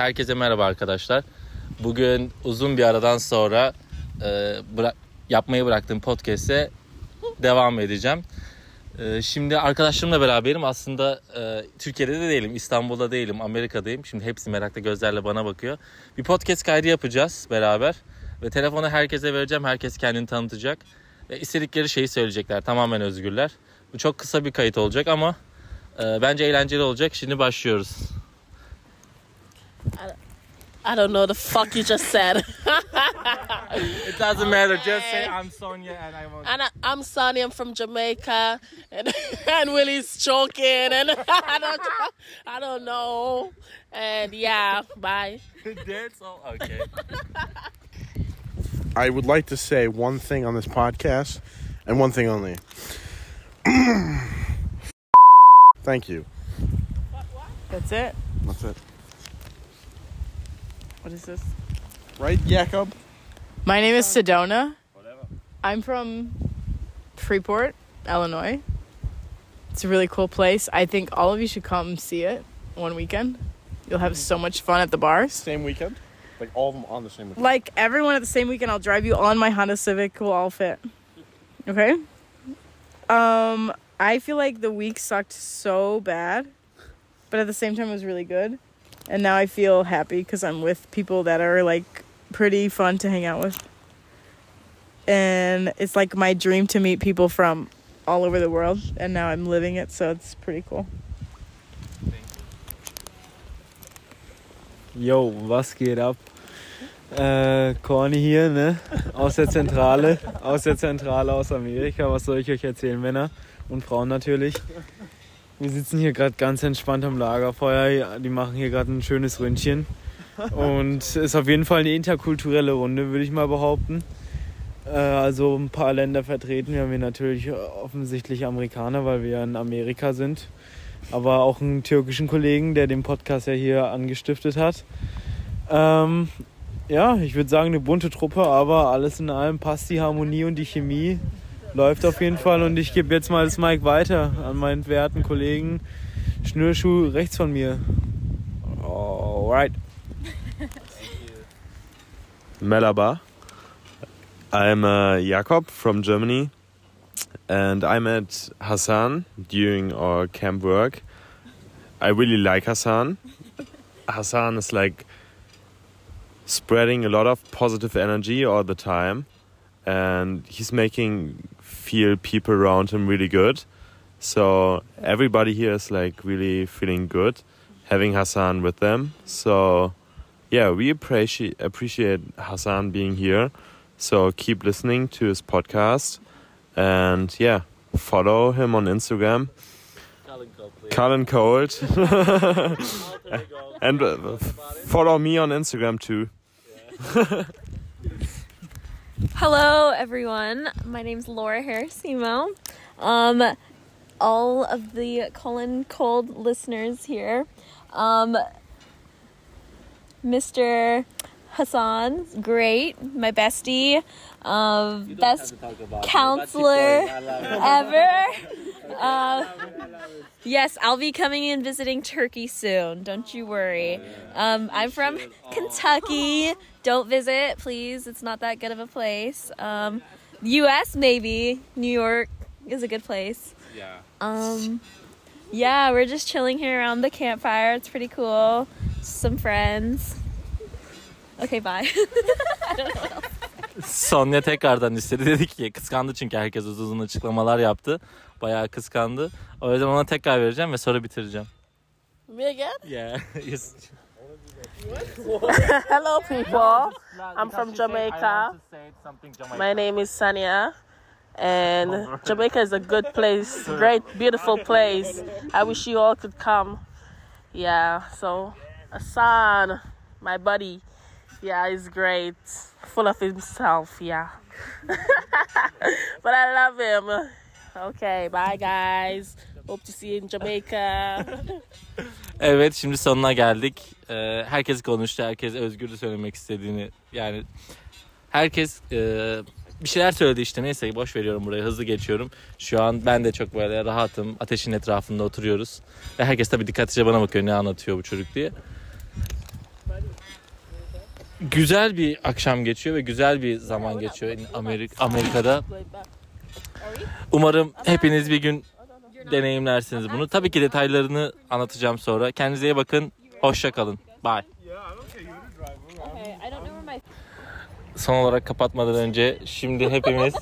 Herkese merhaba arkadaşlar. Bugün uzun bir aradan sonra e, bıra- yapmayı bıraktığım podcast'e devam edeceğim. E, şimdi arkadaşlarımla beraberim. Aslında e, Türkiye'de de değilim, İstanbul'da değilim, Amerika'dayım. Şimdi hepsi meraklı gözlerle bana bakıyor. Bir podcast kaydı yapacağız beraber. Ve telefonu herkese vereceğim. Herkes kendini tanıtacak. Ve istedikleri şeyi söyleyecekler. Tamamen özgürler. Bu çok kısa bir kayıt olacak ama e, bence eğlenceli olacak. Şimdi başlıyoruz. I don't know the fuck you just said. It doesn't matter. Just say I'm Sonia and I want. and I, I'm Sonny. I'm from Jamaica, and and Willie's choking, and I don't I don't know. And yeah, bye. That's all. Okay. I would like to say one thing on this podcast and one thing only. Thank you. That's it. That's it. What is this? Right, Jacob? My name is Sedona. Whatever. I'm from Freeport, Illinois. It's a really cool place. I think all of you should come see it one weekend. You'll have so much fun at the bars. Same weekend? Like all of them on the same weekend. Like everyone at the same weekend, I'll drive you on my Honda Civic. We'll all fit. Okay. Um, I feel like the week sucked so bad, but at the same time, it was really good. And now I feel happy because I'm with people that are like pretty fun to hang out with. And it's like my dream to meet people from all over the world, and now I'm living it, so it's pretty cool. Yo, was geht ab? Äh, Corny hier, ne? Aus der Zentrale, aus der Zentrale aus Amerika. Was soll ich euch erzählen, Männer und Frauen natürlich? Wir sitzen hier gerade ganz entspannt am Lagerfeuer. Die machen hier gerade ein schönes Ründchen. Und ist auf jeden Fall eine interkulturelle Runde, würde ich mal behaupten. Äh, also ein paar Länder vertreten. Wir haben hier natürlich offensichtlich Amerikaner, weil wir in Amerika sind. Aber auch einen türkischen Kollegen, der den Podcast ja hier angestiftet hat. Ähm, ja, ich würde sagen, eine bunte Truppe, aber alles in allem passt die Harmonie und die Chemie. Läuft auf jeden Fall und ich gebe jetzt mal das Mic weiter an meinen werten Kollegen Schnürschuh rechts von mir. Alright. Melaba. I'm uh, Jakob from Germany, and I met Hassan during our camp work. I really like Hassan. Hassan is like spreading a lot of positive energy all the time, and he's making feel people around him really good. So everybody here is like really feeling good having Hassan with them. So yeah, we appreciate appreciate Hassan being here. So keep listening to his podcast, and yeah, follow him on Instagram, Cullen Cold, and uh, follow me on Instagram too. Hello, everyone. My name's Laura Harrisimo. Um, all of the Colin Cold listeners here. Um, Mr. Hassan, great, my bestie, um, best counselor ever. Uh, yes, I'll be coming and visiting Turkey soon. Don't you worry. Um, I'm from Kentucky. Don't visit, please. It's not that good of a place. Um, U.S. maybe. New York is a good place. Yeah. Um, yeah, we're just chilling here around the campfire. It's pretty cool. Some friends. Okay, bye. I don't know what else. Sonya tekrardan istedi. Dedi ki kıskandı çünkü herkes uzun uzun açıklamalar yaptı. Bayağı kıskandı. O yüzden ona tekrar vereceğim ve sonra bitireceğim. Me again? Yeah. yes. Hello, people. I'm from Jamaica. My name is Sania. And Jamaica is a good place, great, beautiful place. I wish you all could come. Yeah, so Hassan, my buddy, yeah, he's great, full of himself, yeah. but I love him. Okay, bye guys. Hope to see you in Jamaica. Evet şimdi sonuna geldik. Ee, herkes konuştu. Herkes özgürlü söylemek istediğini yani herkes e, bir şeyler söyledi işte neyse boş veriyorum burayı hızlı geçiyorum. Şu an ben de çok böyle rahatım. Ateşin etrafında oturuyoruz. Ve herkes tabii dikkatlice bana bakıyor ne anlatıyor bu çocuk diye. güzel bir akşam geçiyor ve güzel bir zaman geçiyor Amerika Amerika'da. Umarım hepiniz bir gün deneyimlersiniz bunu. Tabii ki detaylarını anlatacağım sonra. Kendinize iyi bakın. Hoşça kalın. Bye. Son olarak kapatmadan önce şimdi hepimiz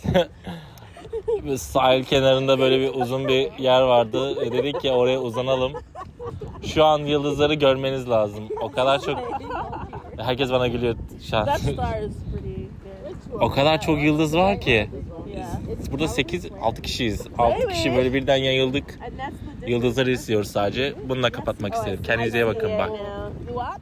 sahil kenarında böyle bir uzun bir yer vardı. Ve dedik ki oraya uzanalım. Şu an yıldızları görmeniz lazım. O kadar çok herkes bana gülüyor good. O kadar çok yıldız var ki. Burada 8 6 kişiyiz. 6 kişi böyle birden yayıldık. Yıldızları izliyoruz sadece. Bununla kapatmak istedim. Kendinize iyi bakın. What?